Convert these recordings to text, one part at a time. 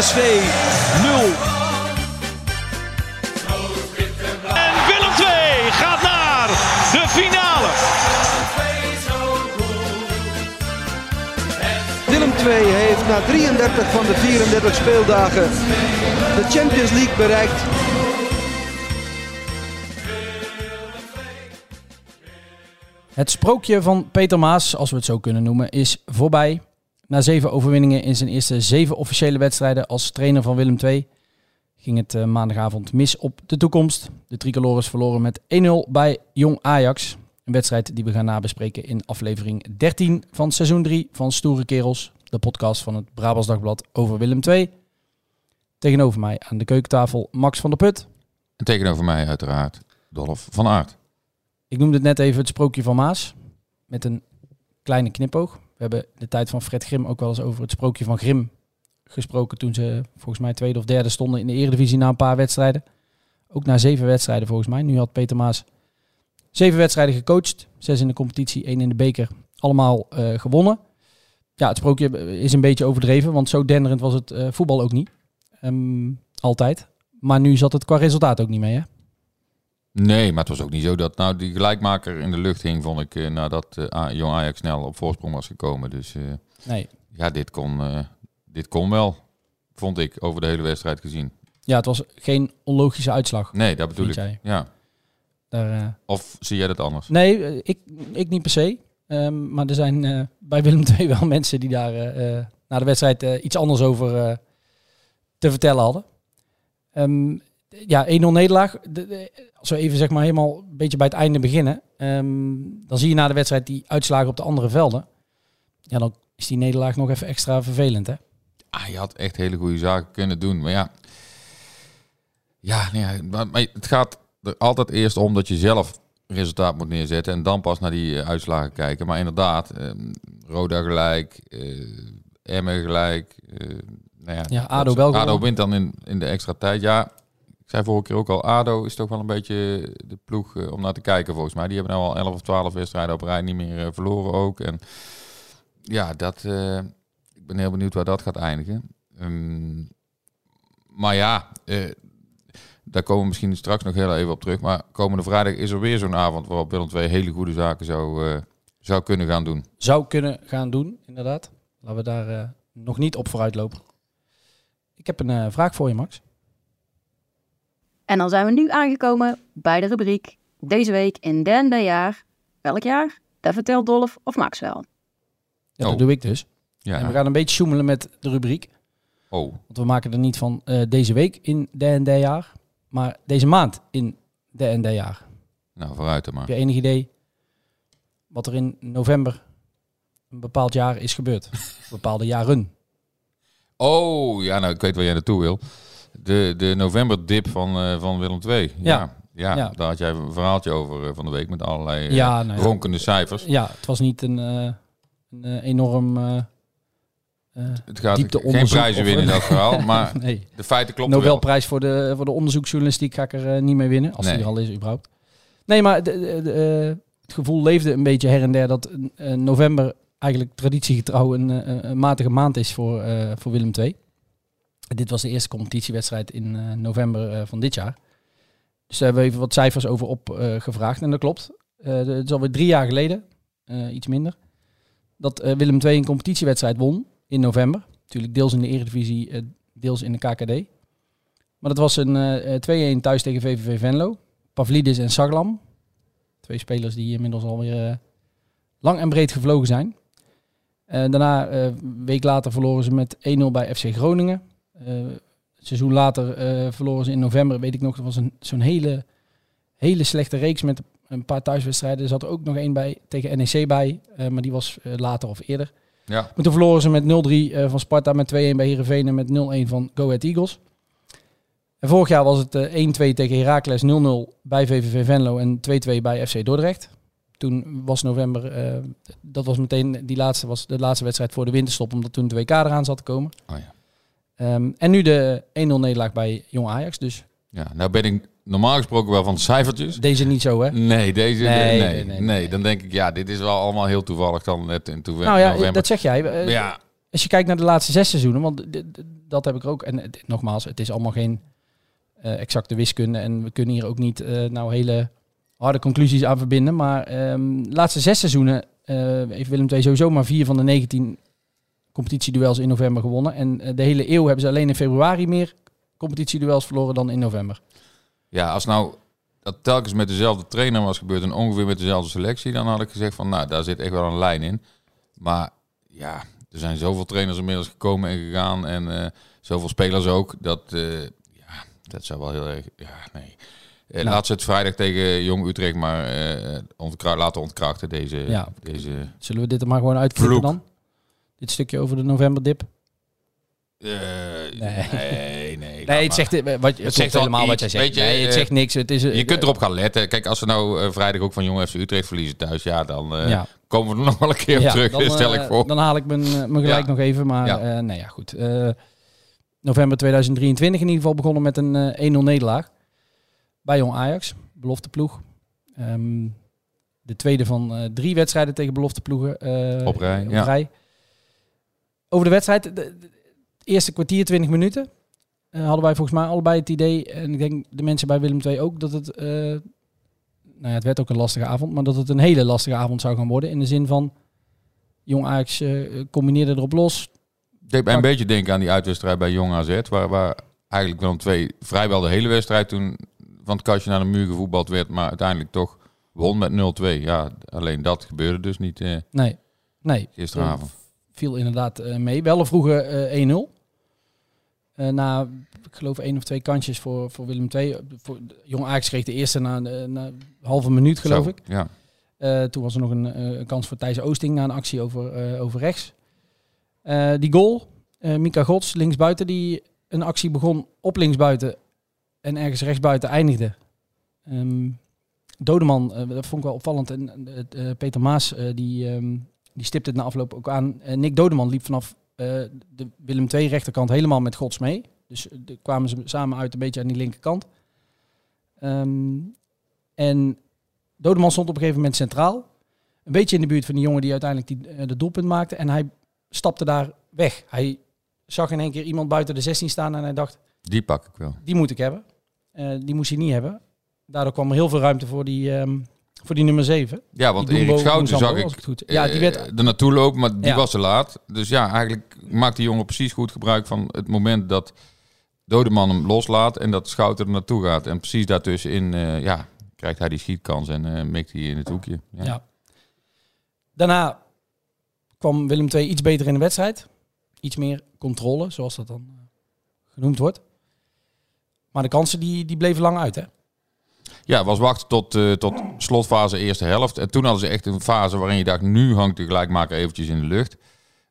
PSV 0. En Willem II gaat naar de finale. Willem II heeft na 33 van de 34 speeldagen de Champions League bereikt. Het sprookje van Peter Maas, als we het zo kunnen noemen, is voorbij. Na zeven overwinningen in zijn eerste zeven officiële wedstrijden als trainer van Willem II ging het eh, maandagavond mis op de toekomst. De tricolores verloren met 1-0 bij Jong Ajax. Een wedstrijd die we gaan nabespreken in aflevering 13 van seizoen 3 van Stoere Kerels, de podcast van het Brabants Dagblad over Willem II. Tegenover mij aan de keukentafel Max van der Put. En tegenover mij uiteraard Dolf van Aert. Ik noemde het net even het sprookje van Maas. Met een kleine knipoog. We hebben de tijd van Fred Grim ook wel eens over het sprookje van Grim gesproken. Toen ze volgens mij tweede of derde stonden in de Eredivisie na een paar wedstrijden. Ook na zeven wedstrijden volgens mij. Nu had Peter Maas zeven wedstrijden gecoacht. Zes in de competitie, één in de beker. Allemaal eh, gewonnen. Ja, het sprookje is een beetje overdreven. Want zo denderend was het eh, voetbal ook niet. Ehm, altijd. Maar nu zat het qua resultaat ook niet mee hè? Nee, maar het was ook niet zo dat nou die gelijkmaker in de lucht hing, vond ik, eh, nadat A- Jong Ajax snel op voorsprong was gekomen. Dus eh, Nee. ja, dit kon, dit kon wel, vond ik, over de hele wedstrijd gezien. Ja, het was geen onlogische uitslag. Nee, dat bedoel ik. jij? Ja. Daar, Of zie jij dat anders? Nee, ik, ik niet per se. Ehm, maar er zijn bij Willem II wel mensen die daar na de wedstrijd iets anders over te vertellen hadden. Ehm, ja, 1-0 nederlaag. De- de- als we even zeg maar helemaal een beetje bij het einde beginnen. ehm, dan zie je na de wedstrijd die uitslagen op de andere velden. Ja, dan is die nederlaag nog even extra vervelend, hè? Ah, je had echt hele goede zaken kunnen doen. Maar ja, ja, nee, maar, maar het gaat er altijd eerst om dat je zelf resultaat moet neerzetten. En dan pas naar die eh, uitslagen kijken. Maar inderdaad, eh, Roda gelijk, eh Emmen gelijk. eh, nou ja, Ja, ADO wel ADO wint dan in, in de extra tijd. Ja, zei vorige keer ook al, ADO is toch wel een beetje de ploeg eh, om naar te kijken volgens mij. Die hebben nou al 11 of 12 wedstrijden op rij niet meer eh, verloren ook. En ja, dat, eh, ik ben heel benieuwd waar dat gaat eindigen. Ehm, maar ja, daar komen we misschien straks nog heel even op terug. Maar komende vrijdag is er weer zo'n avond waarop Willem II hele goede zaken zou, zou kunnen gaan doen. Zou kunnen gaan doen, inderdaad. Laten we daar nog niet op vooruit lopen. Ik heb een vraag voor je, Max. En dan zijn we nu aangekomen bij de rubriek Deze week in derde jaar. Welk jaar? Dat vertelt Dolf of Max wel. Ja, Oh. dat doe ik dus. Ja. En we gaan een beetje sjoemelen met de rubriek. Oh, Want we maken er niet van eh, deze week in de en de jaar, maar deze maand in de en de jaar. nou vooruit dan maar. Heb je enig idee wat er in november een bepaald jaar is gebeurd? Bepaalde jaren. Oh, ja, nou ik weet waar jij naartoe wil. De, de novemberdip van, eh, van Willem II. Ja. Ja. Ja, Ja. daar had jij een verhaaltje over eh, van de week met allerlei eh, Ja, nou ronkende cijfers. Ja, het was niet een, een enorm Het gaat geen diepteonderzoek prijzen winnen in dat verhaal, maar nee. de feiten kloppen wel. Nobelprijs voor de, voor de onderzoeksjournalistiek ga ik er niet mee winnen. Als Nee. die er al is, überhaupt. Nee, maar de, de- de, het gevoel leefde een beetje her en der dat november eigenlijk traditiegetrouw een, een matige maand is voor, voor Willem II. Dit was de eerste competitiewedstrijd in eh, november eh, van dit jaar. Dus daar hebben we even wat cijfers over opgevraagd. en dat klopt. Eh, het is alweer drie jaar geleden, eh, iets minder, dat eh, Willem II een competitiewedstrijd won in november. Natuurlijk deels in de Eredivisie, eh, deels in de KKD. Maar dat was een eh, eh, 2-1 thuis tegen VVV Venlo. Pavlidis en Saglam. Twee spelers die inmiddels alweer eh, lang en breed gevlogen zijn. Eh, daarna, eh, een week later, verloren ze met 1-0 bij FC Groningen. Eh, een seizoen later eh, verloren ze in november, weet ik nog, dat was een, zo'n hele, hele slechte reeks met een paar thuiswedstrijden. Er zat er ook nog één bij tegen NEC bij, eh, maar die was later of eerder. Ja, Maar toen verloren ze met 0-3 eh, van Sparta, met 2-1 bij Heerenveen en met 0-1 van Go Ahead Eagles. En vorig jaar was het eh, 1-2 tegen Heracles, 0-0 bij VVV Venlo en 2-2 bij FC Dordrecht. Toen was november, dat was meteen die laatste, was de laatste wedstrijd voor de winterstop, omdat toen de WK eraan zat te komen. oh ja. Ehm, en nu de 1-0 nederlaag bij Jong Ajax, dus ja. Nou ben ik normaal gesproken wel van de cijfertjes. deze niet zo hè. Nee, deze Nee, nee, nee. Dan denk ik, ja, dit is wel allemaal heel toevallig dan net in toen Nou ja, november. dat zeg jij. Eh, ja, als je kijkt naar de laatste zes seizoenen, want dat heb ik ook. En nogmaals, het is allemaal geen eh, exacte wiskunde. En we kunnen hier ook niet eh, nou hele harde conclusies aan verbinden. Maar de laatste zes seizoenen heeft Willem II sowieso maar vier van de 19 competitieduels in november gewonnen. En eh, de hele eeuw hebben ze alleen in februari meer competitieduels verloren dan in november. Ja, als nou dat telkens met dezelfde trainer was gebeurd en ongeveer met dezelfde selectie, dan had ik gezegd van, nou, daar zit echt wel een lijn in. Maar ja, er zijn zoveel trainers inmiddels gekomen en gegaan en eh, zoveel spelers ook, dat, eh, ja, dat zou wel heel erg, ja, nee. Nou. Laat ze het vrijdag tegen Jong Utrecht maar eh ontkra- laten ontkrachten, deze, Ja. deze Zullen we dit er maar gewoon Vloek. dan? Dit stukje over de novemberdip. eh, Nee. nee, nee. Nee, laat het zegt, eh, wat, het zegt helemaal wat jij zegt. je, nee, het eh, zegt niks. Het is, eh, Je kunt erop gaan letten. Kijk, als we nou eh, vrijdag ook van Jong FC Utrecht verliezen thuis, ja, dan eh, ja. komen we er nog wel een keer op Ja, terug, dan, stel ik eh, voor. Dan haal ik mijn, eh, mijn gelijk Ja. nog even. Maar nee, ja, goed. Eh, november 2023 in ieder geval begonnen met een eh 1-0 nederlaag. Bij Jong Ajax, belofte ploeg. Ehm, de tweede van eh, drie wedstrijden tegen belofte ploegen. eh, Op rij, ja. rij. Over de wedstrijd, de, eerste kwartier, 20 minuten. eh, hadden wij volgens mij allebei het idee, en ik denk de mensen bij Willem II ook, dat het, eh, nou ja, het werd ook een lastige avond, maar dat het een hele lastige avond zou gaan worden. In de zin van, Jong Ajax eh, combineerde erop los. deed mij een beetje denken aan die uitwedstrijd bij Jong AZ, waar, waar eigenlijk wel twee vrijwel de hele wedstrijd toen van het kastje naar de muur gevoetbald werd, maar uiteindelijk toch won met 0-2. Ja, alleen dat gebeurde dus niet eh, Nee, nee. gisteravond. Viel inderdaad eh, mee. Wel een vroege eh 1-0. Eh, na, ik geloof, één of twee kantjes voor, voor Willem II. Voor, Jong Ajax kreeg de eerste na, na een halve minuut, geloof Zo, ik. Ja. Toen was er nog een, kans voor Thijs Oosting na een actie over, over rechts. Die goal, Mika Gods, linksbuiten, die een actie begon op linksbuiten en ergens rechtsbuiten eindigde. Ehm Dodeman, dat vond ik wel opvallend. En Peter Maas, die, ehm, die stipte het na afloop ook aan. Eh, Nick Dodeman liep vanaf eh, de Willem II rechterkant helemaal met Gods mee. Dus eh, de- kwamen ze samen uit een beetje aan die linkerkant. Ehm, en Dodeman stond op een gegeven moment centraal. Een beetje in de buurt van die jongen die uiteindelijk die, de doelpunt maakte. En hij stapte daar weg. Hij zag in één keer iemand buiten de 16 staan en hij dacht, Die pak ik wel. die moet ik hebben. Die moest hij niet hebben. Daardoor kwam er heel veel ruimte voor die, ehm, voor die nummer 7. Ja, want Erik Schouten zag ik goed Ja, die eh, werd... er naartoe lopen, maar die Ja. was te laat. Dus ja, eigenlijk maakt die jongen precies goed gebruik van het moment dat Dodeman hem loslaat en dat Schouten er naartoe gaat. En precies daartussenin eh, ja, krijgt hij die schietkans en eh mikt hij in het hoekje. Ja. Ja. Daarna kwam Willem II iets beter in de wedstrijd. Iets meer controle, zoals dat dan genoemd wordt. Maar de kansen die, die bleven lang uit, hè? Ja, was wachten tot, eh, tot slotfase eerste helft. En toen hadden ze echt een fase waarin je dacht, nu hangt de gelijkmaker eventjes in de lucht.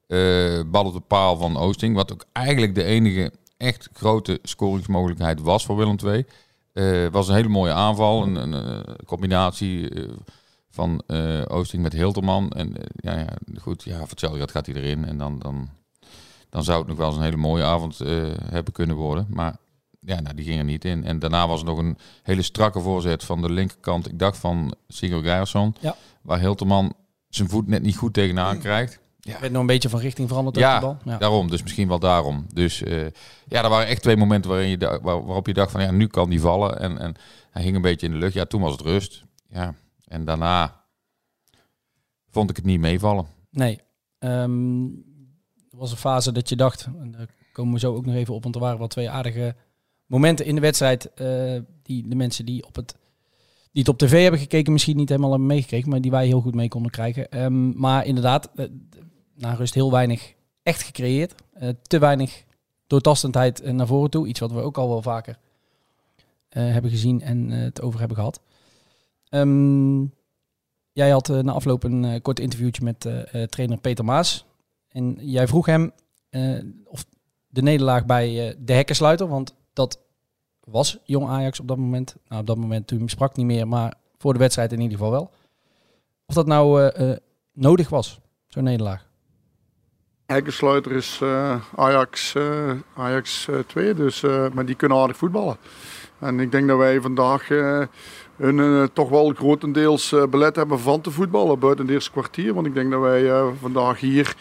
Eh, bal op de paal van Oosting, wat ook eigenlijk de enige echt grote scoringsmogelijkheid was voor Willem II. Eh was een hele mooie aanval, een, een, combinatie van Oosting met Hilterman. En ja, ja, goed, ja, voor hetzelfde geld gaat erin. En dan, dan, dan zou het nog wel eens een hele mooie avond hebben kunnen worden. Maar ja, nou, die ging er niet in. En daarna was er nog een hele strakke voorzet van de linkerkant. Ik dacht van Sigurd Geijersson. Ja. Waar Hilterman zijn voet net niet goed tegenaan krijgt. Er werd nog een beetje van richting veranderd op Ja, de bal. Ja. Daarom, dus misschien wel daarom. Dus eh, ja, er waren echt twee momenten waarin je waar, waarop je dacht van ja, nu kan die vallen. En, en hij hing een beetje in de lucht. Ja, toen was het rust. Ja, en daarna vond ik het niet meevallen. Nee. Ehm, er was een fase dat je dacht, en daar komen we zo ook nog even op, want er waren wel twee aardige momenten in de wedstrijd eh, die de mensen die op het die het op tv hebben gekeken misschien niet helemaal hebben meegekregen, maar die wij heel goed mee konden krijgen. Ehm, maar inderdaad, eh, na rust heel weinig echt gecreëerd. Eh, te weinig doortastendheid naar voren toe. Iets wat we ook al wel vaker hebben gezien en het over hebben gehad. Ehm, jij had na afloop een kort interviewtje met trainer Peter Maas. En jij vroeg hem of de nederlaag bij de hekkensluiter, want dat was jong Ajax op dat moment. Nou, op dat moment toen sprak niet meer, maar voor de wedstrijd in ieder geval wel. Of dat nou eh, eh, nodig was, zo'n nederlaag. Hekkensluiter is eh, Ajax, Ajax eh, 2, dus, maar die kunnen aardig voetballen. En ik denk dat wij vandaag hun toch wel grotendeels belet hebben van te voetballen buiten het eerste kwartier. Want ik denk dat wij vandaag hier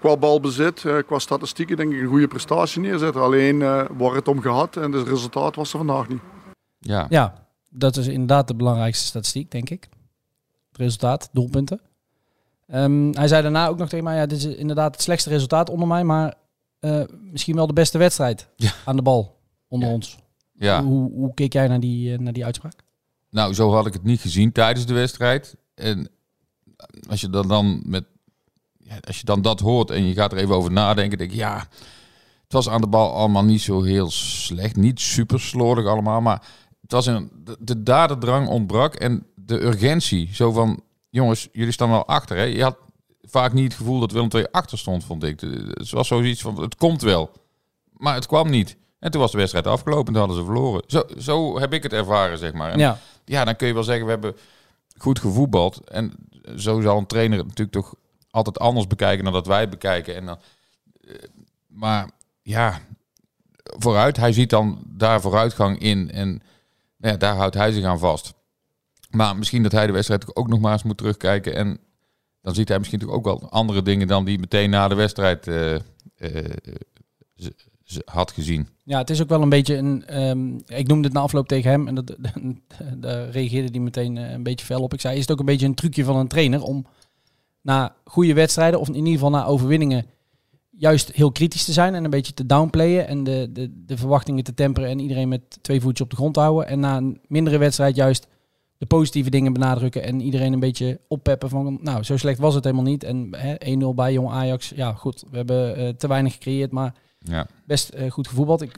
qua balbezit, qua statistieken, denk ik een goede prestatie neerzetten. Alleen waar het om gehad en het resultaat was er vandaag niet. Ja. ja, dat is inderdaad de belangrijkste statistiek, denk ik. Het resultaat, doelpunten. Ehm, hij zei daarna ook nog tegen mij, ja, dit is inderdaad het slechtste resultaat onder mij, maar uh, misschien wel de beste wedstrijd aan de bal onder ons. Ja. Hoe, hoe keek jij naar die, uh, naar die uitspraak? Nou, zo had ik het niet gezien tijdens de wedstrijd. En als je dan, dan met als je dan dat hoort en je gaat er even over nadenken, denk ik, ja, het was aan de bal allemaal niet zo heel slecht. Niet super slordig allemaal, maar het was een, de, de daderdrang ontbrak en de urgentie. Zo van, jongens, jullie staan wel achter. Hè? Je had vaak niet het gevoel dat Willem II achter stond, vond ik. Het was zoiets van, het komt wel. Maar het kwam niet. En toen was de wedstrijd afgelopen en toen hadden ze verloren. Zo, zo heb ik het ervaren, zeg maar. En ja. ja, dan kun je wel zeggen, we hebben goed gevoetbald. En zo zal een trainer het natuurlijk toch altijd anders bekijken dan dat wij bekijken. En dan, eh, maar ja, vooruit. Hij ziet dan daar vooruitgang in. En ja, daar houdt hij zich aan vast. Maar misschien dat hij de wedstrijd ook nog maar eens moet terugkijken. En dan ziet hij misschien ook wel andere dingen dan die meteen na de wedstrijd uh, had gezien. Ja, het is ook wel een beetje een. Um, ik noemde het na afloop tegen hem en dat, daar reageerde hij meteen eh, een beetje fel op. Ik zei: Is het ook een beetje een trucje van een trainer om na goede wedstrijden, of in ieder geval na overwinningen, juist heel kritisch te zijn en een beetje te downplayen en de, de, de verwachtingen te temperen en iedereen met twee voetjes op de grond te houden. En na een mindere wedstrijd juist de positieve dingen benadrukken en iedereen een beetje oppeppen van, nou, zo slecht was het helemaal niet. En 1-0 bij Jong Ajax, ja goed, we hebben uh, te weinig gecreëerd, maar ja. best uh, goed gevoetbald. Ik,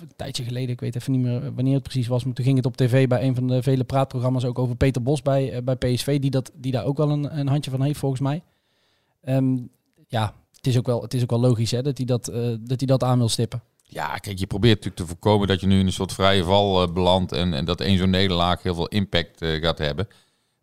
een tijdje geleden, ik weet even niet meer wanneer het precies was, maar toen ging het op tv bij een van de vele praatprogramma's ook over Peter Bos bij, uh, bij PSV, die, dat, die daar ook wel een, een handje van heeft volgens mij. Um, ja, het is ook wel, het is ook wel logisch hè, dat hij dat, dat, hij dat aan wil stippen. Ja, kijk, je probeert natuurlijk te voorkomen dat je nu in een soort vrije val uh, belandt en, en dat één zo'n nederlaag heel veel impact gaat hebben.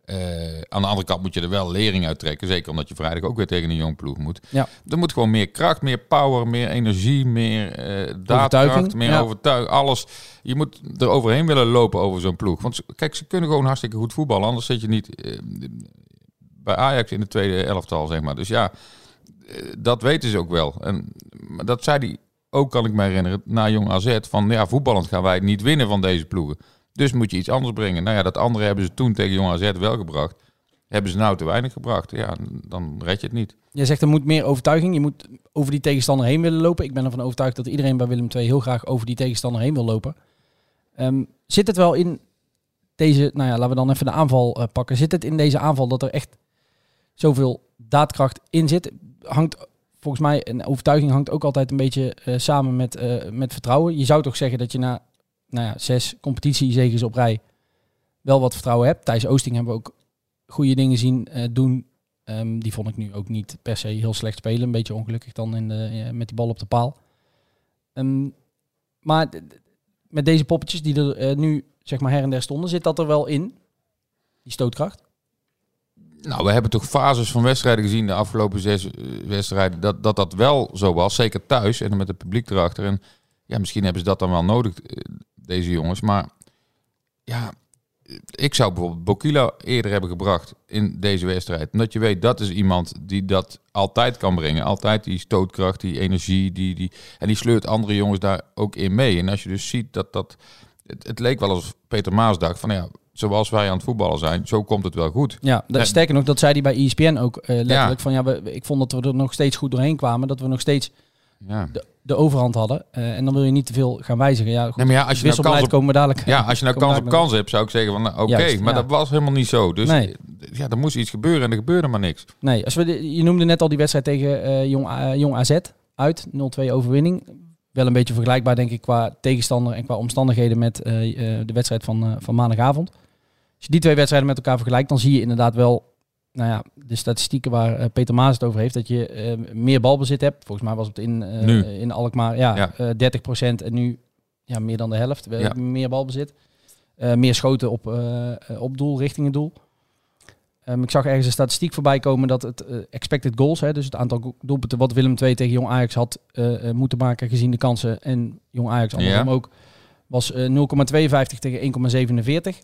Uh, aan de andere kant moet je er wel lering uit trekken. Zeker omdat je vrijdag ook weer tegen een jong ploeg moet. Ja. Er moet gewoon meer kracht, meer power, meer energie, meer uh, daadkracht, meer ja. overtuiging. Alles. Je moet er overheen willen lopen over zo'n ploeg. Want kijk, ze kunnen gewoon hartstikke goed voetballen. Anders zit je niet uh, bij Ajax in de tweede elftal, zeg maar. Dus ja, dat weten ze ook wel. En dat zei die ook kan ik me herinneren, na Jong AZ, van ja, voetballend gaan wij niet winnen van deze ploegen. Dus moet je iets anders brengen. Nou ja, dat andere hebben ze toen tegen Jong AZ wel gebracht. Hebben ze nou te weinig gebracht? Ja, dan red je het niet. Je zegt er moet meer overtuiging. Je moet over die tegenstander heen willen lopen. Ik ben ervan overtuigd dat iedereen bij Willem II heel graag over die tegenstander heen wil lopen. Um, zit het wel in deze, nou ja, laten we dan even de aanval uh, pakken. Zit het in deze aanval dat er echt zoveel daadkracht in zit? Hangt volgens mij, een overtuiging hangt ook altijd een beetje uh, samen met, uh, met vertrouwen. Je zou toch zeggen dat je na nou ja, zes competitiezegens op rij wel wat vertrouwen hebt. Thijs Oosting hebben we ook goede dingen zien uh, doen. Um, die vond ik nu ook niet per se heel slecht spelen. Een beetje ongelukkig dan in de, met die bal op de paal. Um, maar met deze poppetjes die er nu zeg maar her en der stonden, zit dat er wel in? Die stootkracht? Nou, we hebben toch fases van wedstrijden gezien de afgelopen zes eh, wedstrijden. Dat, dat dat wel zo was. Zeker thuis en met het publiek erachter. En ja, misschien hebben ze dat dan wel nodig, eh, deze jongens. Maar ja, ik zou bijvoorbeeld Bokila eerder hebben gebracht in deze wedstrijd. Omdat je weet, dat is iemand die dat altijd kan brengen. Altijd die stootkracht, die energie. Die, die, en die sleurt andere jongens daar ook in mee. En als je dus ziet dat dat... Het, het leek wel als Peter Maas dacht van ja, zoals wij aan het voetballen zijn, zo komt het wel goed. Ja, dat, sterker nog, dat zei hij bij ESPN ook uh, letterlijk. Van ja, we, ik vond dat we er nog steeds goed doorheen kwamen. Dat we nog steeds ja. de, de overhand hadden. Uh, en dan wil je niet te veel gaan wijzigen. Ja, goed, nee, maar ja, als je nou kans op, komen dadelijk. Ja, als je nou kans op kans hebt, zou ik zeggen van nou, oké, maar dat was helemaal niet zo. Dus nee. ja, er moest iets gebeuren en er gebeurde maar niks. Nee, als we je noemde net al die wedstrijd tegen uh, Jong, Jong AZ uit, 0-2 overwinning. Wel een beetje vergelijkbaar, denk ik, qua tegenstander en qua omstandigheden met de wedstrijd van, van maandagavond. Als je die twee wedstrijden met elkaar vergelijkt, dan zie je inderdaad wel nou ja, de statistieken waar uh, Peter Maas het over heeft, dat je uh, meer balbezit hebt. Volgens mij was het in, uh, in Alkmaar ja, ja. 30% en nu ja, meer dan de helft. Ja. meer balbezit. meer schoten op, op doel, richting het doel. Ehm, ik zag ergens een statistiek voorbij komen dat het eh, expected goals, hè, dus het aantal doelpunten wat Willem II tegen Jong Ajax had eh, eh, moeten maken gezien de kansen en Jong Ajax andersom ook, was eh, 0,52 tegen 1,47.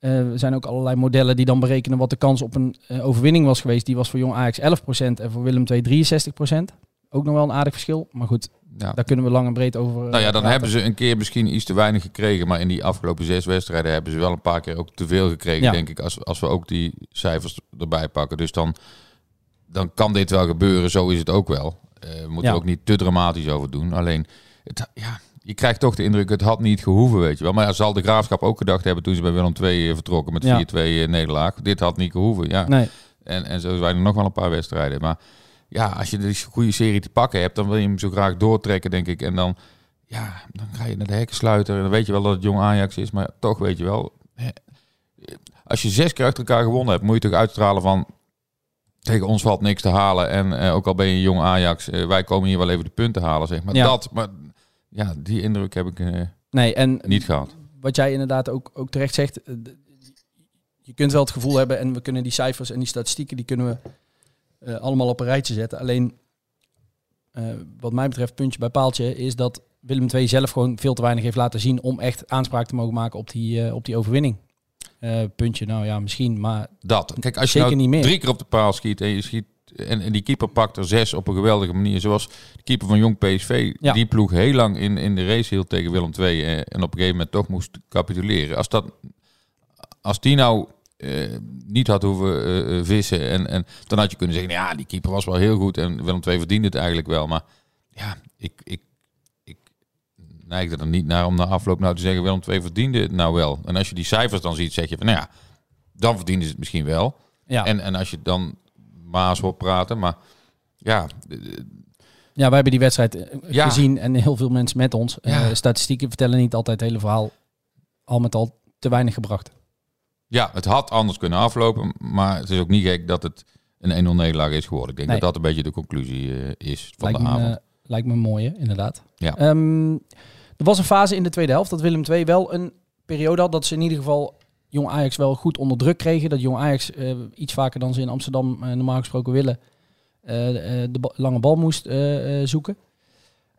Eh, er zijn ook allerlei modellen die dan berekenen wat de kans op een eh, overwinning was geweest. Die was voor Jong Ajax 11% en voor Willem II 63%. Ook nog wel een aardig verschil, maar goed, Ja. daar kunnen we lang en breed over. Nou ja, dan praten. hebben ze een keer misschien iets te weinig gekregen. Maar in die afgelopen zes wedstrijden hebben ze wel een paar keer ook te veel gekregen, Ja. denk ik. Als, als we ook die cijfers erbij pakken. Dus dan, dan kan dit wel gebeuren. Zo is het ook wel. Eh, we moeten Ja. er ook niet te dramatisch over doen. Alleen, het, ja, je krijgt toch de indruk, het had niet gehoeven, weet je wel. Maar ja, zal de Graafschap ook gedacht hebben toen ze bij Willem II vertrokken met Ja. 4-2 nederlaag. Dit had niet gehoeven, ja. Nee, En, en zo zijn er nog wel een paar wedstrijden. Maar ja, als je die goede serie te pakken hebt, dan wil je hem zo graag doortrekken, denk ik. En dan, ja, dan ga je naar de hekken sluiten. En dan weet je wel dat het jong Ajax is. Maar toch weet je wel, als je zes keer achter elkaar gewonnen hebt, moet je toch uitstralen van... Tegen ons valt niks te halen. En eh, ook al ben je jong Ajax, eh, wij komen hier wel even de punten halen, zeg maar. Ja. Dat, maar ja, die indruk heb ik eh, nee, en niet gehad. wat jij inderdaad ook, ook terecht zegt, eh, je kunt wel het gevoel hebben en we kunnen die cijfers en die statistieken, die kunnen we eh, allemaal op een rijtje zetten. Alleen, wat mij betreft, puntje bij paaltje, is dat Willem II zelf gewoon veel te weinig heeft laten zien om echt aanspraak te mogen maken op die, op die overwinning. Puntje, nou ja, misschien, maar Dat. Kijk, als je Zeker nou niet meer. drie keer op de paal schiet en je schiet en, en die keeper pakt er zes op een geweldige manier, zoals de keeper van Jong PSV, Ja. die ploeg heel lang in, in de race hield tegen Willem II eh, en op een gegeven moment toch moest capituleren. Als dat, als die nou eh, niet had hoeven eh, vissen en, en dan had je kunnen zeggen, ja, die keeper was wel heel goed en Willem II verdiende het eigenlijk wel, maar ja, ik, ik, ik neigde er niet naar om na afloop nou te zeggen, Willem II verdiende het nou wel. En als je die cijfers dan ziet, zeg je van, nou ja, dan verdienen ze het misschien wel. ja. En, en als je dan Maas hoort praten, maar ja, eh, ja, wij hebben die wedstrijd eh, Ja. gezien en heel veel mensen met ons. Eh, statistieken vertellen niet altijd het hele verhaal. Al met al te weinig gebracht. ja, het had anders kunnen aflopen, maar het is ook niet gek dat het een 1-0 nederlaag is geworden. Ik denk Nee. dat dat een beetje de conclusie is van Lijkt de me, avond. lijkt me een mooie, inderdaad. Ja. Ehm, er was een fase in de tweede helft dat Willem II wel een periode had dat ze in ieder geval Jong Ajax wel goed onder druk kregen. Dat Jong Ajax eh, iets vaker dan ze in Amsterdam eh, normaal gesproken willen eh, de lange bal moest zoeken.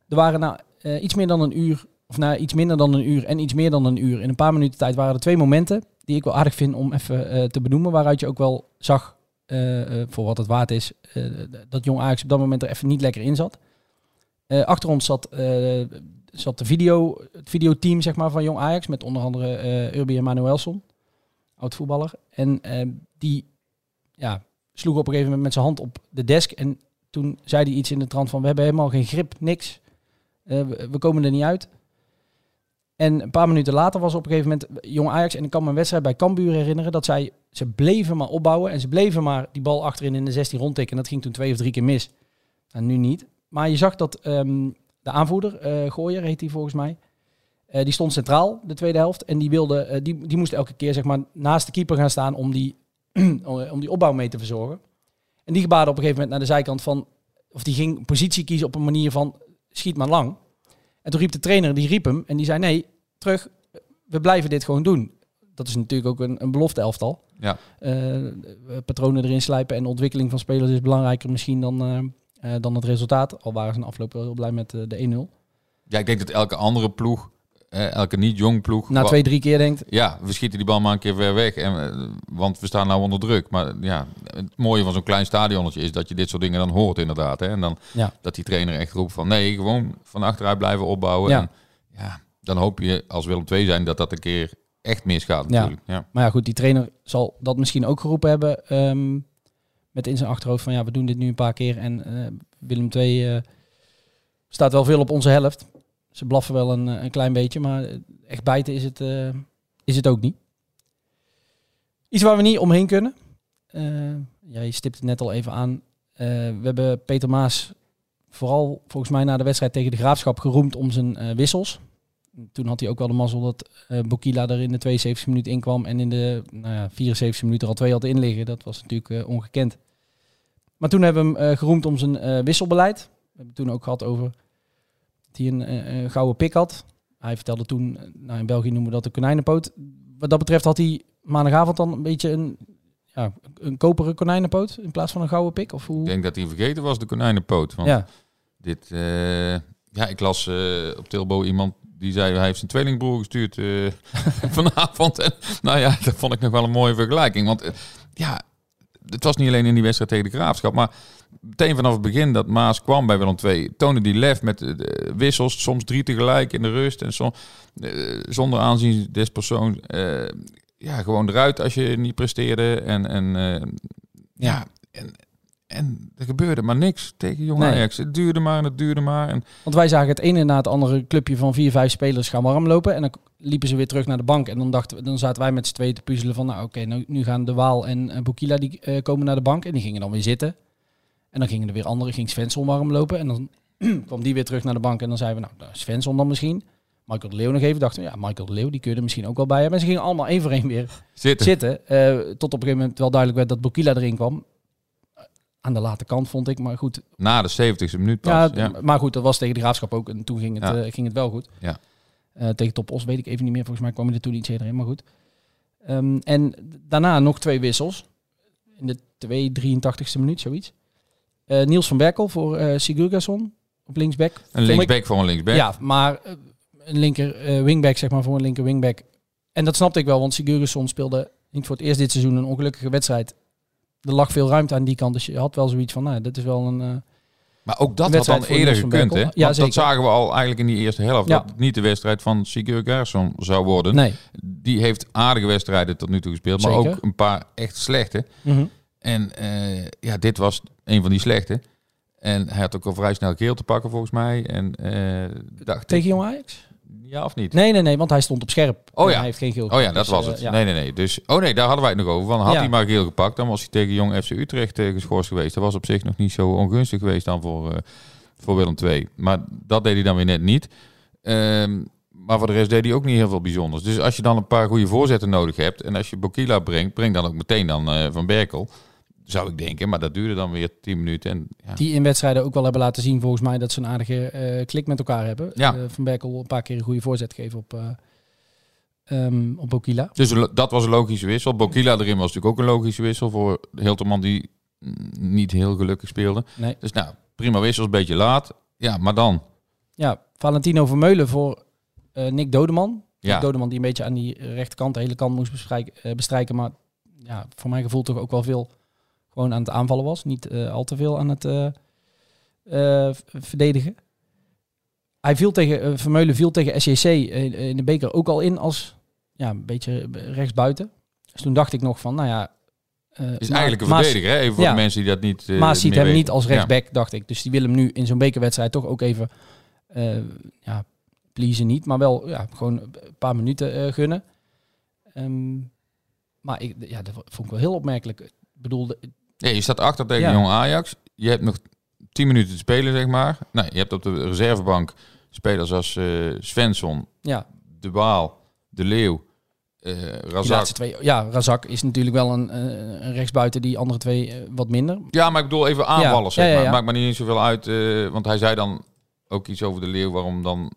Er waren na iets meer dan een uur, of na iets minder dan een uur en iets meer dan een uur, in een paar minuten tijd waren er twee momenten die ik wel aardig vind om even te benoemen, waaruit je ook wel zag, voor wat het waard is, dat Jong Ajax op dat moment er even niet lekker in zat. Achter ons zat, zat de video, het videoteam zeg maar, van Jong Ajax. Met onder andere eh Urbi Emanuelson, oud voetballer. En eh, die ja, sloeg op een gegeven moment met zijn hand op de desk. En toen zei hij iets in de trant van... we hebben helemaal geen grip, niks. Eh, we, komen er niet uit. En een paar minuten later was op een gegeven moment Jong Ajax... en ik kan me een wedstrijd bij Cambuur herinneren... dat zij, ze bleven maar opbouwen... en ze bleven maar die bal achterin in de 16 rondtikken. En dat ging toen twee of drie keer mis. En nu niet. Maar je zag dat ehm, de aanvoerder, eh Gooier heet hij volgens mij... eh, die stond centraal de tweede helft. En die, wilde, eh, die, die moest elke keer zeg maar, naast de keeper gaan staan... om die, om die opbouw mee te verzorgen. En die gebaarde op een gegeven moment naar de zijkant van... of die ging positie kiezen op een manier van... schiet maar lang. En toen riep de trainer, die riep hem... en die zei nee, terug, we blijven dit gewoon doen. Dat is natuurlijk ook een, een belofte elftal. Ja. Eh, patronen erin slijpen en ontwikkeling van spelers is belangrijker misschien dan, eh, eh, dan het resultaat. Al waren ze in afloop wel heel blij met eh, de 1-0. Ja, ik denk dat elke andere ploeg, eh, elke niet-jong ploeg... Na twee, drie keer denkt, Ja, we schieten die bal maar een keer ver weg. En, eh, want we staan nou onder druk. Maar ja, het mooie van zo'n klein stadionnetje is dat je dit soort dingen dan hoort inderdaad. Hè? En dan Ja. dat die trainer echt roept van nee, gewoon van achteruit blijven opbouwen. Ja. En, ja, dan hoop je als Willem II zijn dat dat een keer echt misgaat Ja. natuurlijk. Ja. Maar ja, goed, die trainer zal dat misschien ook geroepen hebben. ehm, met in zijn achterhoofd van ja, we doen dit nu een paar keer. En eh, Willem II eh, staat wel veel op onze helft. Ze blaffen wel een, eh, een klein beetje, maar echt bijten is het, eh, is het ook niet. Iets waar we niet omheen kunnen. Eh, ja, je stipt het net al even aan. We hebben Peter Maas vooral volgens mij na de wedstrijd tegen de Graafschap geroemd om zijn wissels. Toen had hij ook wel de mazzel dat Bokila er in de 72 minuten in kwam en in de nou ja, 74 minuten al twee had inliggen. Dat was natuurlijk ongekend. Maar toen hebben we hem geroemd om zijn wisselbeleid. We hebben het toen ook gehad over hij een, eh, een gouden pik had. Hij vertelde toen, eh, nou in België noemen we dat de konijnenpoot. Wat dat betreft had hij maandagavond dan een beetje een, ja, een koperen konijnenpoot in plaats van een gouden pik? Of hoe? Ik denk dat hij vergeten was, de konijnenpoot. Want ja. dit, eh, ja, ik las eh, op Tilbo iemand die zei, hij heeft zijn tweelingbroer gestuurd eh, vanavond. En, nou ja, dat vond ik nog wel een mooie vergelijking. Want eh, ja, het was niet alleen in die wedstrijd tegen de Graafschap, maar meteen vanaf het begin dat Maas kwam bij Willem II, toonde die lef met de, de wissels, soms drie tegelijk in de rust en som, eh, zonder aanzien des persoons. eh, ja, gewoon eruit als je niet presteerde. En, en eh, ja, en, en er gebeurde maar niks tegen Jong Nee. Ajax. Het duurde maar en het duurde maar. En Want wij zagen het ene na het andere clubje van vier, vijf spelers gaan warm lopen. En dan liepen ze weer terug naar de bank. En dan, dachten we, dan zaten wij met z'n tweeën te puzzelen van... Nou oké, nou, nu gaan De Waal en Bokila die, eh, komen naar de bank. En die gingen dan weer zitten. En dan gingen er weer anderen. Ging Svensson warm lopen. En dan kwam die weer terug naar de bank. En dan zeiden we, nou, nou, Svensson dan misschien. Michael de Leeuw nog even. Dachten we, ja, Michael de Leeuw, die kun je er misschien ook wel bij hebben. En ze gingen allemaal één voor één weer zitten. zitten. eh, tot op een gegeven moment wel duidelijk werd dat Bokila erin kwam. Aan de late kant vond ik, maar goed. Na de 70ste minuut pas. Ja, maar goed, dat was tegen de graafschap ook. En toen ging het, Ja. eh, ging het wel goed. Ja. Eh, tegen Top Os weet ik even niet meer. Volgens mij kwam hij er toen iets eerder in, maar goed. Ehm, en daarna nog twee wissels. In de 283ste minuut, zoiets. Eh, Niels van Berkel voor eh Sigurgesson op linksback. Een ik- linksback voor een linksback. Ja, maar eh, een linker wingback, zeg maar, voor een linker wingback. En dat snapte ik wel, want Sigurgesson speelde niet voor het eerst dit seizoen een ongelukkige wedstrijd. Er lag veel ruimte aan die kant, dus je had wel zoiets van, nou, dat is wel een... Maar ook dat had dan eerder gekund, hè? Ja, dat zagen we al eigenlijk in die eerste helft. Ja. Dat het niet de wedstrijd van Gerson zou worden. nee. Die heeft aardige wedstrijden tot nu toe gespeeld. Maar Zeker. ook een paar echt slechte. Mhm. En eh, ja, dit was een van die slechte. En hij had ook al vrij snel geel te pakken volgens mij. En eh dacht Tegen Jong Ajax? Ja of niet? Nee, nee, nee, want hij stond op scherp. Oh ja. Hij heeft geen geel. Oh ja, dat Dus, was eh, het. ja. Nee, nee, nee. Dus, oh nee, daar hadden wij het nog over. Van, had Ja. hij maar geel gepakt, dan was hij tegen Jong FC Utrecht eh, geschorst geweest. Dat was op zich nog niet zo ongunstig geweest dan voor, voor Willem II. Maar dat deed hij dan weer net niet. Ehm, maar voor de rest deed hij ook niet heel veel bijzonders. Dus als je dan een paar goede voorzetten nodig hebt... en als je Bokila brengt, breng dan ook meteen dan Van Berkel. Zou ik denken, maar dat duurde dan weer 10 minuten. En, ja. Die in wedstrijden ook wel hebben laten zien, volgens mij, dat ze een aardige eh, klik met elkaar hebben. Ja. Eh, van Berkel een paar keer een goede voorzet geven op, eh ehm, op Bokila. Dus dat was een logische wissel. Bokila erin was natuurlijk ook een logische wissel... voor Hilterman die niet heel gelukkig speelde. Nee. Dus nou, prima wissels, een beetje laat. Ja, maar dan... Ja, Valentino Vermeulen voor Nick Dodeman. Ja. Nick Dodeman die een beetje aan die rechterkant, de hele kant moest bestrijken, bestrijken. Maar ja, voor mijn gevoel toch ook wel veel gewoon aan het aanvallen was. Niet eh, al te veel aan het eh, eh, verdedigen. Hij viel tegen, Vermeulen viel tegen SJC in, de beker ook al in als ja, een beetje rechtsbuiten. Dus toen dacht ik nog van, nou ja... eh, is eigenlijk een verdediger, hè? Even voor Ja. de mensen die dat niet eh, Maas ziet hem weten. niet als Ja. rechtsback, dacht ik. Dus die wil hem nu in zo'n bekerwedstrijd toch ook even, eh ja, pleasen niet, maar wel ja, gewoon een paar minuten gunnen. Ehm, maar ik, ja, dat vond ik wel heel opmerkelijk. Ik bedoel, Nee, je staat achter tegen Ja. Jong Ajax. Je hebt nog 10 minuten te spelen, zeg maar. Nou, je hebt op de reservebank spelers als eh Svensson, ja, De Waal, De Leeuw, die Razak. twee. Ja, Razak is natuurlijk wel een, eh, een rechtsbuiten, die andere twee wat minder. Ja, maar ik bedoel even aanvallers, Ja, zeg ja, maar. ja. Maakt me niet zoveel uit, want hij zei dan ook iets over De Leeuw, waarom dan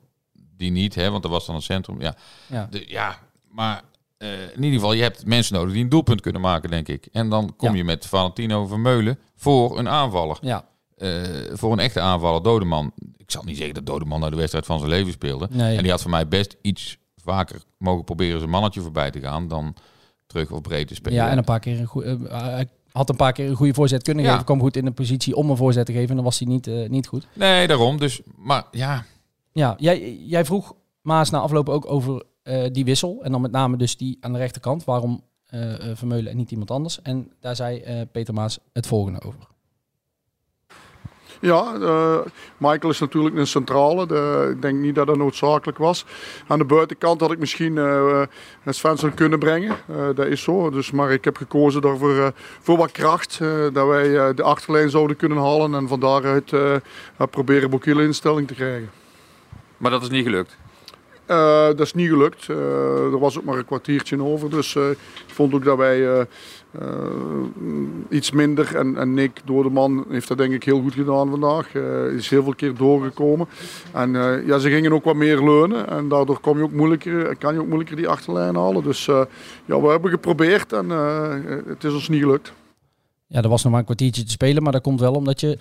die niet, hè? Want er was dan een centrum. Ja, Ja, de, ja maar eh, in ieder geval, je hebt mensen nodig die een doelpunt kunnen maken, denk ik. En dan kom Ja. je met Valentino Vermeulen voor een aanvaller. ja. eh, voor een echte aanvaller, Dodeman. Ik zal niet zeggen dat Dodeman naar de wedstrijd van zijn leven speelde. Nee. En die had voor mij best iets vaker mogen proberen zijn mannetje voorbij te gaan dan terug of breed te spelen. ja, en een paar keer een goede. hij had een paar keer een goede voorzet kunnen Ja. geven. Kwam goed in de positie om een voorzet te geven. En dan was hij niet, eh, niet goed. Nee, daarom. Dus, maar ja, Ja, jij, jij vroeg Maas na afloop ook over eh, die wissel. En dan met name dus die aan de rechterkant. Waarom eh, eh, Vermeulen en niet iemand anders. En daar zei eh, Peter Maas het volgende over. Ja, eh, Michael is natuurlijk een centrale. De, ik denk niet dat dat noodzakelijk was. Aan de buitenkant had ik misschien Svensson kunnen brengen. Eh, dat is zo. Dus, maar ik heb gekozen daarvoor eh, voor wat kracht. eh, dat wij eh, de achterlijn zouden kunnen halen. En van daaruit proberen Bokile in stelling te krijgen. maar dat is niet gelukt. Eh, dat is niet gelukt. Eh, er was ook maar een kwartiertje over. Dus eh, ik vond ook dat wij iets minder. En, en Nick Doordeman heeft dat denk ik heel goed gedaan vandaag. Eh, is heel veel keer doorgekomen. En eh, ja, ze gingen ook wat meer leunen. En daardoor kom je ook moeilijker, kan je ook moeilijker die achterlijn halen. Dus eh, ja, we hebben geprobeerd en eh, het is ons niet gelukt. Ja, er was nog maar een kwartiertje te spelen, maar dat komt wel omdat je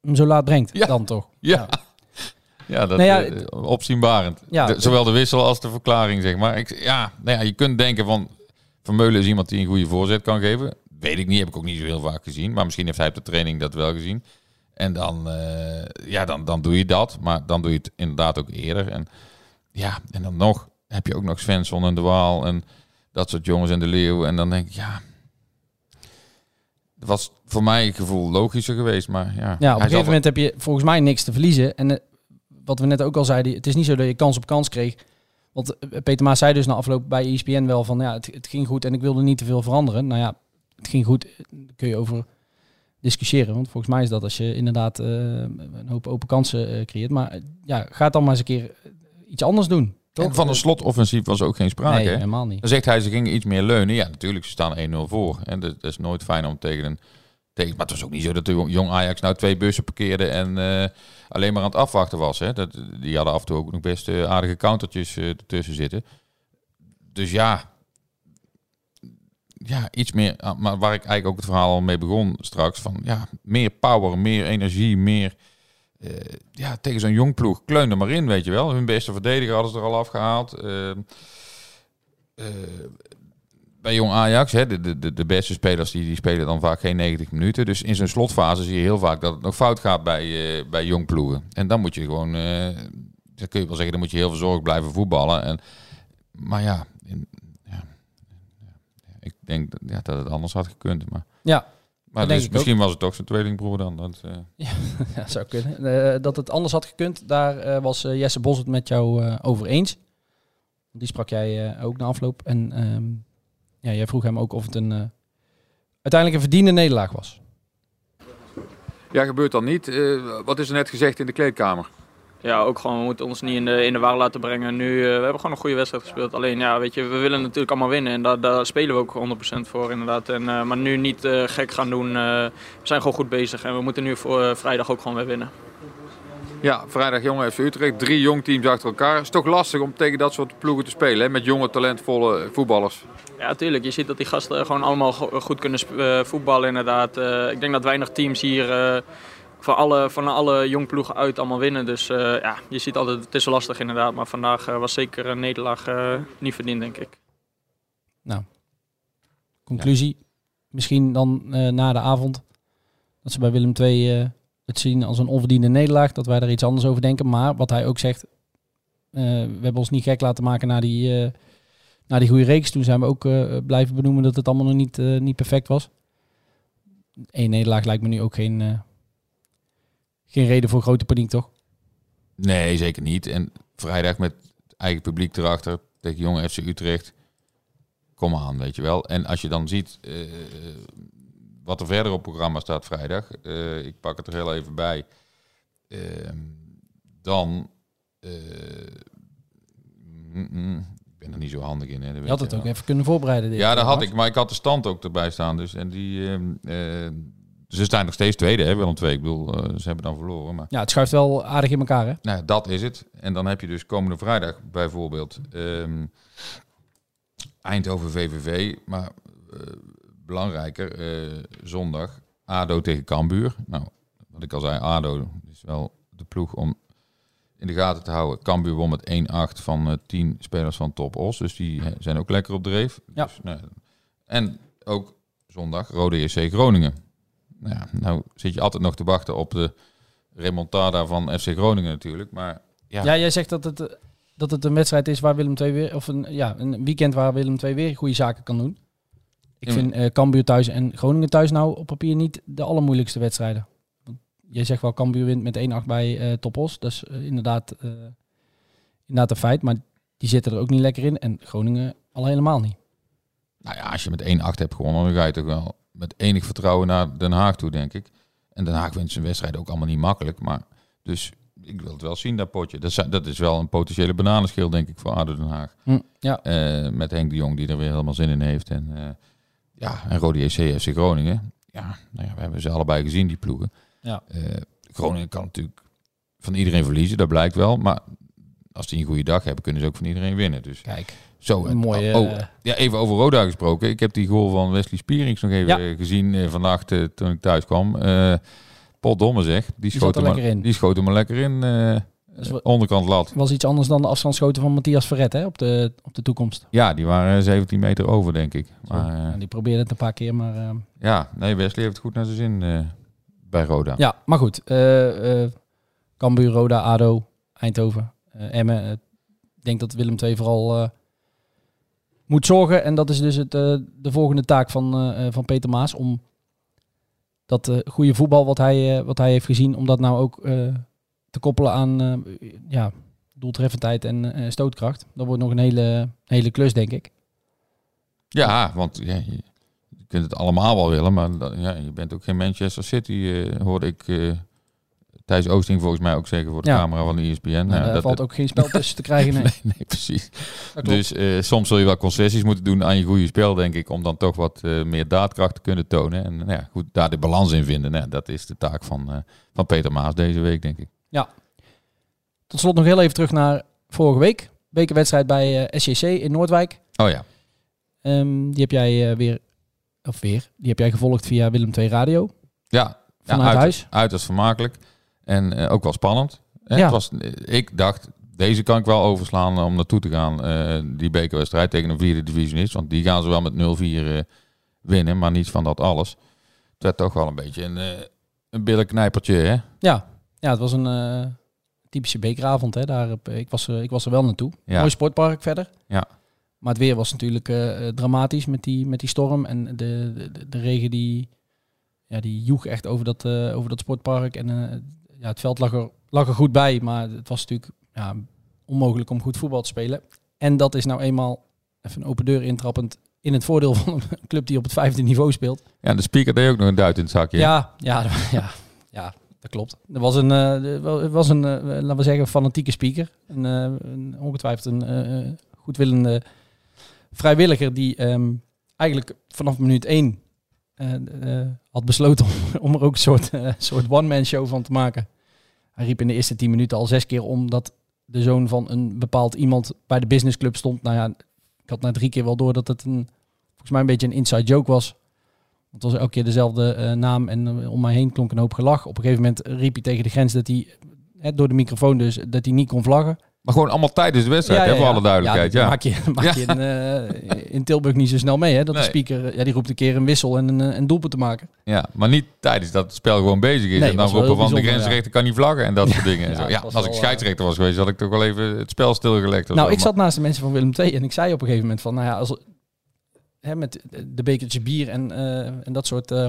hem zo laat brengt. Ja. Dan toch? Ja. Ja, dat Nou ja, eh, opzienbarend. Ja, De- zowel de wissel als de verklaring, zeg maar. Ik, ja, nou ja, je kunt denken van... Vermeulen is iemand die een goede voorzet kan geven. Weet ik niet, heb ik ook niet zo heel vaak gezien. Maar misschien heeft hij op de training dat wel gezien. En dan, eh, ja, dan, dan doe je dat. Maar dan doe je het inderdaad ook eerder. En ja, en dan nog heb je ook nog Svensson en De Waal en dat soort jongens en De Leeuw. En dan denk ik, ja... Het was voor mij het gevoel logischer geweest, maar ja. Ja, op een gegeven moment heb je volgens mij niks te verliezen. En eh, wat we net ook al zeiden, het is niet zo dat je kans op kans kreeg. Want eh, Peter Maas zei dus na afloop bij ESPN wel van ja, het, het ging goed en ik wilde niet te veel veranderen. Nou ja, het ging goed, eh, daar kun je over discussiëren. Want volgens mij is dat als je inderdaad eh, een hoop open kansen creëert. Maar ja, ga dan maar eens een keer iets anders doen. Toch? En van een slotoffensief was ook geen sprake. Nee, helemaal niet. Dan zegt hij, ze gingen iets meer leunen. Ja, natuurlijk, ze staan 1-0 voor. En dat, dat is nooit fijn om tegen een... Maar het was ook niet zo dat de jong Ajax nou twee bussen parkeerde en eh, alleen maar aan het afwachten was. Hè. Dat, die hadden af en toe ook nog best eh, aardige countertjes eh, ertussen zitten. Dus ja, ja, iets meer. ah, Maar waar ik eigenlijk ook het verhaal al mee begon straks. Van ja, meer power, meer energie, meer... ja, tegen zo'n jong ploeg. Kleun er maar in, weet je wel. Hun beste verdediger hadden ze er al afgehaald. Eh, eh, bij jong Ajax, hè, de, de, de beste spelers die, die spelen dan vaak geen 90 minuten. Dus in zo'n slotfase zie je heel vaak dat het nog fout gaat bij, eh, bij jong ploegen. En dan moet je gewoon, eh dan kun je wel zeggen, dan moet je heel verzorgd blijven voetballen. En, maar ja, in, ja, ik denk dat, ja, dat het anders had gekund. Maar, Ja, maar dus misschien was het toch zijn tweelingbroer dan. Dat, eh, Ja, zou kunnen. Dat het anders had gekund, daar was Jesse Bos het met jou over eens. Die sprak jij ook na afloop. En ehm, ja, jij vroeg hem ook of het een eh, uiteindelijk een verdiende nederlaag was. Ja, gebeurt dan niet. Eh, wat is er net gezegd in de kleedkamer? Ja, ook gewoon, we moeten ons niet in de, in de war laten brengen. Nu, eh, we hebben gewoon een goede wedstrijd gespeeld. Alleen, ja, weet je, we willen natuurlijk allemaal winnen. En daar, daar spelen we ook 100% voor, inderdaad. En, eh, maar nu niet eh, gek gaan doen. Eh, we zijn gewoon goed bezig. En we moeten nu voor vrijdag ook gewoon weer winnen. Ja, vrijdag jonge FC Utrecht. Drie jong teams achter elkaar. Het is toch lastig om tegen dat soort ploegen te spelen, hè? met jonge, talentvolle voetballers. Ja, natuurlijk. Je ziet dat die gasten gewoon allemaal go- goed kunnen eh, voetballen, inderdaad. Eh, ik denk dat weinig teams hier eh, van, alle, van alle jong ploegen uit allemaal winnen. Dus eh, ja, je ziet altijd, het is lastig inderdaad. Maar vandaag eh, was zeker een nederlaag eh, niet verdiend, denk ik. Conclusie, misschien dan eh, na de avond, dat ze bij Willem II eh, het zien als een onverdiende nederlaag, dat wij daar iets anders over denken. Maar wat hij ook zegt, eh, we hebben ons niet gek laten maken na die, eh die goede reeks. Toen zijn we ook eh, blijven benoemen dat het allemaal nog niet, niet perfect was. Eén nederlaag lijkt me nu ook geen, geen reden voor grote paniek, toch? Nee, zeker niet. En vrijdag met eigen publiek erachter tegen jonge FC Utrecht. Kom aan, weet je wel. En als je dan ziet wat er verder op programma staat vrijdag. eh, ik pak het er heel even bij. Ehm, dan... eh, mm, mm, ik ben er niet zo handig in. Hè, Je had het ook even kunnen voorbereiden. Ja, dat had ik. Maar ik had de stand ook erbij staan. Dus, en die, ehm, eh, ze staan nog steeds tweede, hè, Willem II. Ik bedoel, ze hebben dan verloren. Maar Ja, het schuift wel aardig in elkaar, hè? nou, dat is het. En dan heb je dus komende vrijdag bijvoorbeeld ehm, Eindhoven VVV. Maar belangrijker, eh, zondag ADO tegen Cambuur. Nou, wat ik al zei, ADO is wel de ploeg om in de gaten te houden. Cambuur won met 1-8 van eh 10 spelers van Top Os. Dus die zijn ook lekker op dreef. Ja. Dus, nou, en ook zondag Rode JC Groningen. Nou, ja, nou zit je altijd nog te wachten op de remontada van FC Groningen natuurlijk. Maar ja, Ja, jij zegt dat het, eh, dat het een wedstrijd is waar Willem II weer, of een, ja, een weekend waar Willem II weer goede zaken kan doen. Ik Ja, vind eh Cambuur thuis en Groningen thuis nou op papier niet de allermoeilijkste wedstrijden. Want jij zegt wel Cambuur wint met 1-8 bij eh Topos. Dat is eh, inderdaad, inderdaad een feit, maar die zitten er ook niet lekker in. En Groningen al helemaal niet. nou ja, als je met 1-8 hebt gewonnen, dan ga je toch wel met enig vertrouwen naar Den Haag toe, denk ik. En Den Haag wint zijn wedstrijd ook allemaal niet makkelijk. Maar dus ik wil het wel zien, dat potje. Dat is, dat is wel een potentiële bananenschil, denk ik, voor ADO Den Haag. Hm, ja. Met Henk de Jong, die er weer helemaal zin in heeft. En, ja, en Rode JC, FC Groningen. Ja, nou ja, we hebben ze allebei gezien, die ploegen. Ja. Eh, Groningen kan natuurlijk van iedereen verliezen, dat blijkt wel. Maar als die een goede dag hebben, kunnen ze ook van iedereen winnen. Dus Kijk, zo, een en- mooie... oh, eh, ja, even over Roda gesproken. Ik heb die goal van Wesley Spierings nog even Ja. eh, gezien vannacht toen ik thuis kwam. Eh Paul Domme zeg, die, zat schoot hem lekker in. Die schoot hem er lekker in. Onderkant lat. was iets anders dan de afstandsschoten van Matthias Verret hè, op, de, op de toekomst. Ja, die waren 17 meter over, denk ik. Maar eh, Ja, die probeerde het een paar keer, maar... eh, ja, nee, Wesley heeft het goed naar zijn zin eh, bij Roda. Ja, maar goed. Cambuur, Roda, ADO, Eindhoven, Emmen. Ik denk dat Willem II vooral moet zorgen. En dat is dus het, de volgende taak van, van Peter Maas. Om dat goede voetbal wat hij, wat hij heeft gezien, om dat nou ook te koppelen aan eh, ja, doeltreffendheid en eh, stootkracht. Dat wordt nog een hele, hele klus, denk ik. Ja, want ja, je, kunt het allemaal wel willen, maar dat- ja, je bent ook geen Manchester City, eh, hoorde ik eh Thijs Oosting volgens mij ook zeggen voor de Ja. camera van de ESPN. Nou, Nou, daar dat- valt ook geen spel tussen te krijgen. Nee. nee, nee, precies. Dus eh, soms zul je wel concessies moeten doen aan je goede spel, denk ik, om dan toch wat eh, meer daadkracht te kunnen tonen. En nou ja, goed, daar de balans in vinden. Nou, dat is de taak van, eh, van Peter Maas deze week, denk ik. Tot slot nog heel even terug naar vorige week. Bekerwedstrijd bij SJC in Noordwijk. Oh ja, Ehm, die heb jij eh, weer, of weer, die heb jij gevolgd via Willem II Radio. ja, ja Vanuit huis. uiterst vermakelijk en eh, ook wel spannend. Hè, Ja. het was, ik dacht, deze kan ik wel overslaan om naartoe te gaan, die bekerwedstrijd tegen een vierde divisionist. Want die gaan ze wel met 0-4 eh, winnen, maar niet van dat alles. Het werd toch wel een beetje een, een billenknijpertje, hè? Ja, ja het was een eh, typische bekeravond. Hè. Daar, op- ik, was, er- ik was er wel naartoe. Ja. Mooi sportpark verder. Ja. Maar het weer was natuurlijk eh, eh, dramatisch met die, met die storm. En de, de, de- regen die, ja, die joeg echt over dat, eh, over dat sportpark. En eh, ja, het veld lag er, lag er goed bij. Maar het was natuurlijk ja, onmogelijk om goed voetbal te spelen. En dat is nou eenmaal, even een open deur intrappend, in het voordeel van een club die op het vijfde niveau speelt. Ja, de speaker deed ook nog een duit in het zakje. Ja, ja, ja, ja, dat klopt. Er was een, er was een eh, laten we zeggen, fanatieke speaker. Een, eh, ongetwijfeld een goedwillende vrijwilliger die ehm, eigenlijk vanaf minuut één had besloten om, er ook een soort, soort one-man show van te maken. Hij riep in de eerste tien minuten al zes keer om dat de zoon van een bepaald iemand bij de businessclub stond. Nou ja, ik had na drie keer wel door dat het een, volgens mij een beetje een inside joke was. Want het was elke keer dezelfde eh, naam en eh, om mij heen klonk een hoop gelach. Op een gegeven moment riep hij tegen de grens dat hij, eh, door de microfoon dus, dat hij niet kon vlaggen. Maar gewoon allemaal tijdens de wedstrijd, hè, voor alle duidelijkheid. Ja, Ja, maak je, maak je in, eh, in Tilburg niet zo snel mee. Hè? Dat Nee. de speaker, ja, die roept een keer een wissel en een, een doelpunt te maken. Ja, maar niet tijdens dat het spel gewoon bezig is. Nee, en dan roepen van de grensrechter kan niet vlaggen en dat soort dingen. En ja, zo. Ja, als ik scheidsrechter was geweest, had ik toch wel even het spel stilgelegd. Nou, zo. ik zat naast de mensen van Willem II en ik zei op een gegeven moment van, nou ja, als, hè, met de bekertje bier en, eh, en dat soort eh,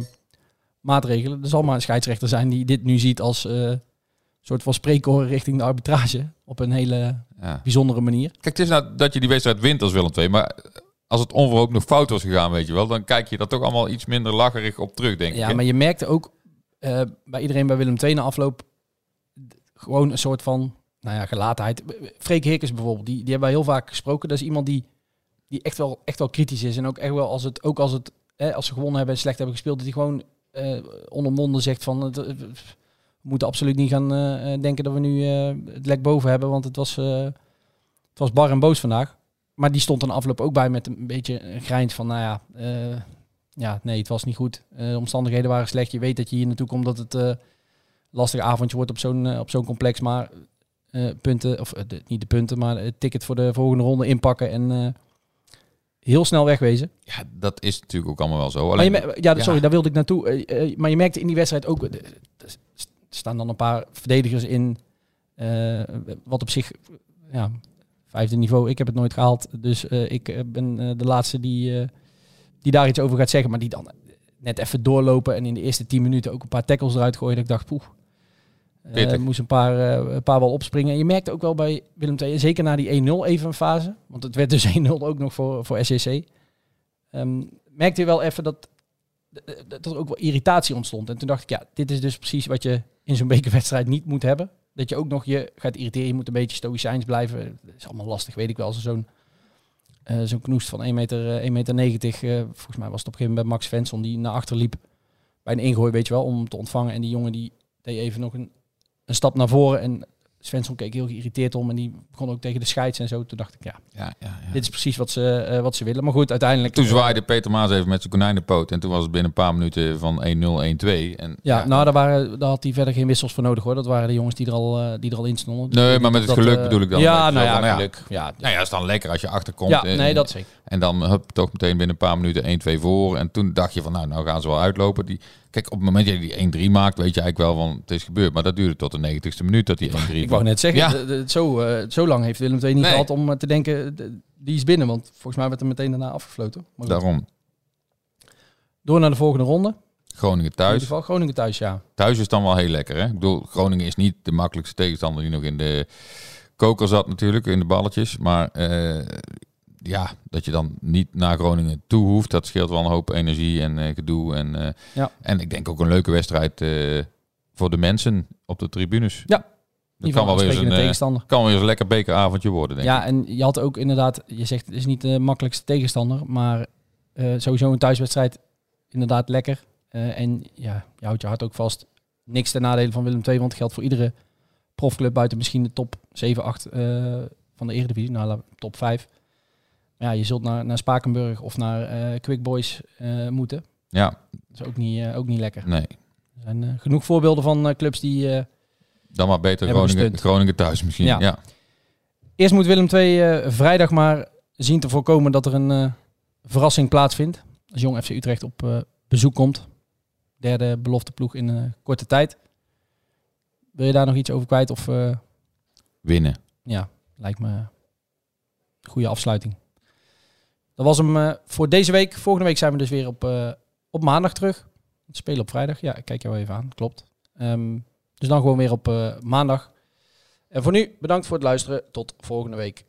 maatregelen, er zal maar een scheidsrechter zijn die dit nu ziet als eh soort van spreekkoren richting de arbitrage op een hele Ja. bijzondere manier. Kijk, het is nou dat je die wedstrijd wint als Willem II, maar als het onverhoopt nog fout was gegaan, weet je wel, dan kijk je daar toch allemaal iets minder lacherig op terug, denk ik. Ja, maar je merkte ook eh, bij iedereen bij Willem II na afloop gewoon een soort van, nou ja, gelatenheid. Freek Hikkers bijvoorbeeld, die, die hebben wij heel vaak gesproken. Dat is iemand die, die echt, wel, echt wel kritisch is. En ook echt wel als het, ook als het, hè, als ze gewonnen hebben en slecht hebben gespeeld, dat hij gewoon eh onder monden zegt van, eh, we moeten absoluut niet gaan eh, denken dat we nu het lek boven hebben, want het was, het was bar en boos vandaag. Maar die stond na afloop ook bij met een beetje een grijns van, nou ja, ja, nee, het was niet goed. De omstandigheden waren slecht. Je weet dat je hier naartoe komt dat het lastig avondje wordt op zo'n op zo'n complex. Maar punten, of niet de punten, maar het ticket voor de volgende ronde inpakken en heel snel wegwezen. Ja, dat is natuurlijk ook allemaal wel zo. Maar Alleen, je, mer- ja, ja. sorry, daar wilde ik naartoe. Eh, eh, maar je merkte in die wedstrijd ook, eh, er staan dan een paar verdedigers in, wat op zich, ja, vijfde niveau. Ik heb het nooit gehaald, dus ik ben de laatste die, die daar iets over gaat zeggen. Maar die dan net even doorlopen en in de eerste tien minuten ook een paar tackles eruit gooien. Dat ik dacht, poeh. Eh, Pittig. moest een paar, eh, een paar wel opspringen. En je merkte ook wel bij Willem II, zeker na die 1-0 even een fase. Want het werd dus 1-0 ook nog voor, voor SCC. Ehm, merkte je wel even dat, dat er ook wel irritatie ontstond. En toen dacht ik, ja, dit is dus precies wat je in zo'n bekerwedstrijd niet moet hebben. dat je ook nog je gaat irriteren. Je moet een beetje stoïcijns blijven. Dat is allemaal lastig, weet ik wel. Zo'n eh, zo'n knoest van 1 meter, eh, 1 meter 90. eh, volgens mij was het op een gegeven moment bij Max Svensson die naar achter liep. Bij een ingooi, weet je wel, om te ontvangen. En die jongen die deed even nog een, een stap naar voren. En Svensson keek heel geïrriteerd om. En die begon ook tegen de scheids en zo. Toen dacht ik, ja, Ja, ja, ja. dit is precies wat ze, eh, wat ze willen. Maar goed, uiteindelijk... Toen eh, zwaaide Peter Maas even met zijn konijnenpoot. En toen was het binnen een paar minuten van 1-0, 1-2. En, Ja, nou, daar, waren, daar had hij verder geen wissels voor nodig hoor. Dat waren de jongens die er al, eh, die er al in stonden. Nee, maar met het dat, geluk bedoel ik dan. Ja, nou ja, geluk. Ja, Nou ja, is dan lekker als je achterkomt. ja en, nee, dat zeker. En dan hup, toch meteen binnen een paar minuten 1-2 voor. En toen dacht je van, nou, nou gaan ze wel uitlopen. Die, kijk, op het moment dat je die 1-3 maakt, weet je eigenlijk wel van, het is gebeurd. Maar dat duurde tot de 90ste minuut dat die 1-3 Ik wou net zeggen, Ja. de- zo, eh, zo lang heeft Willem II niet Nee. gehad om eh, te denken, de- die is binnen. Want volgens mij werd er meteen daarna afgefloten. Maar. Daarom. Door naar de volgende ronde. Groningen In ieder thuis. geval Groningen thuis, ja. Thuis is dan wel heel lekker, hè? Ik bedoel, Groningen is niet de makkelijkste tegenstander die nog in de koker zat natuurlijk, in de balletjes. Maar eh, ja, dat je dan niet naar Groningen toe hoeft, dat scheelt wel een hoop energie en eh, gedoe. En, eh, Ja. en ik denk ook een leuke wedstrijd eh, voor de mensen op de tribunes. Ja. Dat Die kan wel weer een, tegenstander. kan weer eens een lekker bekeravondje worden, denk Ja, ik. en je had ook inderdaad, je zegt het is niet de makkelijkste tegenstander, maar sowieso een thuiswedstrijd inderdaad lekker. En ja, je houdt je hart ook vast. Niks ten nadele van Willem II, want het geldt voor iedere profclub buiten misschien de top 7, 8 eh, van de Eredivisie, nou top 5. Ja, je zult naar, naar Spakenburg of naar eh Quick Boys eh, moeten. Ja, Dat is ook niet, eh, ook niet lekker. nee. Er zijn genoeg voorbeelden van clubs die... Dan maar beter Groningen. Groningen thuis misschien. Ja. Ja. Eerst moet Willem II vrijdag maar zien te voorkomen dat er een verrassing plaatsvindt. Als Jong FC Utrecht op bezoek komt. Derde belofte ploeg in korte tijd. Wil je daar nog iets over kwijt? Of Winnen. ja, lijkt me een goede afsluiting. Dat was hem eh, voor deze week. Volgende week zijn we dus weer op, eh, op maandag terug. Het spelen op vrijdag. Ja, ik kijk jou even aan. Klopt. Ehm, dus dan gewoon weer op eh, maandag. En voor nu bedankt voor het luisteren. Tot volgende week.